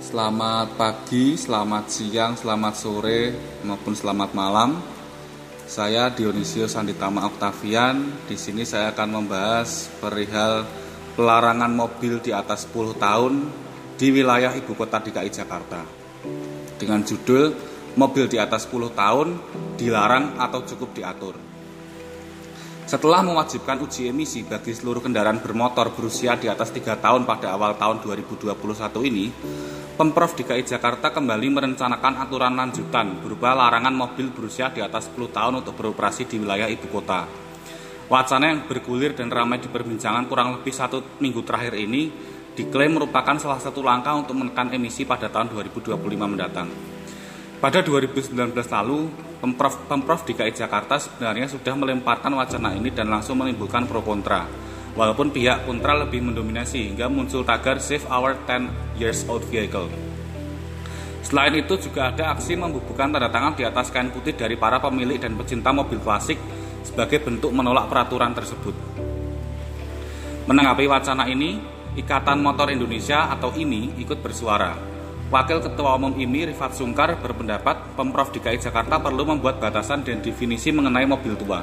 Selamat pagi, selamat siang, selamat sore, maupun selamat malam. Saya Dionisio Sanditama Oktavian. Di sini saya akan membahas perihal pelarangan mobil di atas 10 tahun di wilayah ibu kota DKI Jakarta. Dengan judul Mobil di atas 10 tahun dilarang atau cukup diatur. Setelah mewajibkan uji emisi bagi seluruh kendaraan bermotor berusia di atas 3 tahun pada awal tahun 2021 ini, Pemprov DKI Jakarta kembali merencanakan aturan lanjutan berupa larangan mobil berusia di atas 10 tahun untuk beroperasi di wilayah ibu kota. Wacana yang bergulir dan ramai diperbincangan kurang lebih satu minggu terakhir ini diklaim merupakan salah satu langkah untuk menekan emisi pada tahun 2025 mendatang. Pada 2019 lalu, Pemprov, Pemprov DKI Jakarta sebenarnya sudah melemparkan wacana ini dan langsung menimbulkan pro kontra. Walaupun pihak kontra lebih mendominasi hingga muncul tagar Save Our 10 Years Old Vehicle. Selain itu juga ada aksi membubuhkan tanda tangan di atas kain putih dari para pemilik dan pecinta mobil klasik sebagai bentuk menolak peraturan tersebut. Menanggapi wacana ini, Ikatan Motor Indonesia atau IMI ikut bersuara. Wakil Ketua Umum IMI Rifat Sungkar berpendapat Pemprov DKI Jakarta perlu membuat batasan dan definisi mengenai mobil tua.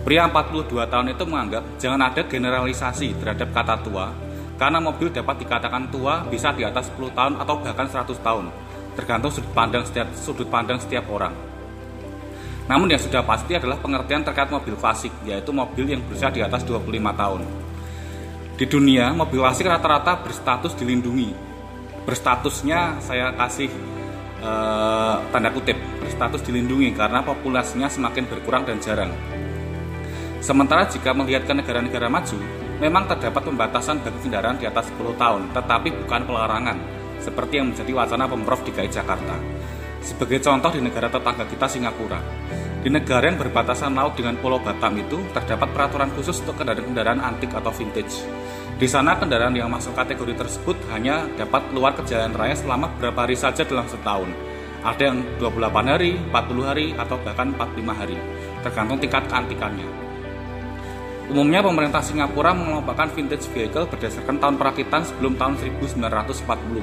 Pria 42 tahun itu menganggap jangan ada generalisasi terhadap kata tua karena mobil dapat dikatakan tua bisa di atas 10 tahun atau bahkan 100 tahun tergantung sudut pandang setiap, sudut pandang setiap orang. Namun yang sudah pasti adalah pengertian terkait mobil klasik yaitu mobil yang berusia di atas 25 tahun. Di dunia, mobil klasik rata-rata berstatus dilindungi berstatusnya saya kasih uh, tanda kutip berstatus dilindungi karena populasinya semakin berkurang dan jarang. Sementara jika melihat ke negara-negara maju, memang terdapat pembatasan bagi kendaraan di atas 10 tahun, tetapi bukan pelarangan, seperti yang menjadi wacana Pemprov DKI Jakarta. Sebagai contoh di negara tetangga kita Singapura, di negara yang berbatasan laut dengan Pulau Batam itu terdapat peraturan khusus untuk kendaraan-kendaraan antik atau vintage. Di sana kendaraan yang masuk kategori tersebut hanya dapat keluar ke jalan raya selama beberapa hari saja dalam setahun. Ada yang 28 hari, 40 hari, atau bahkan 45 hari, tergantung tingkat keantikannya. Umumnya pemerintah Singapura mengelompokkan vintage vehicle berdasarkan tahun perakitan sebelum tahun 1940.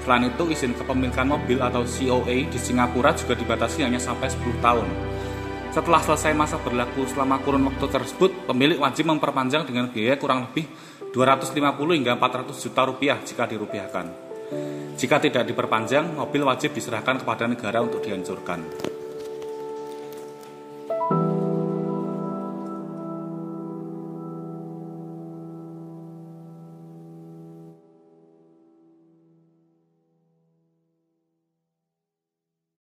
Selain itu, izin kepemilikan mobil atau COA di Singapura juga dibatasi hanya sampai 10 tahun. Setelah selesai masa berlaku selama kurun waktu tersebut, pemilik wajib memperpanjang dengan biaya kurang lebih 250 hingga 400 juta rupiah jika dirupiahkan. Jika tidak diperpanjang, mobil wajib diserahkan kepada negara untuk dihancurkan.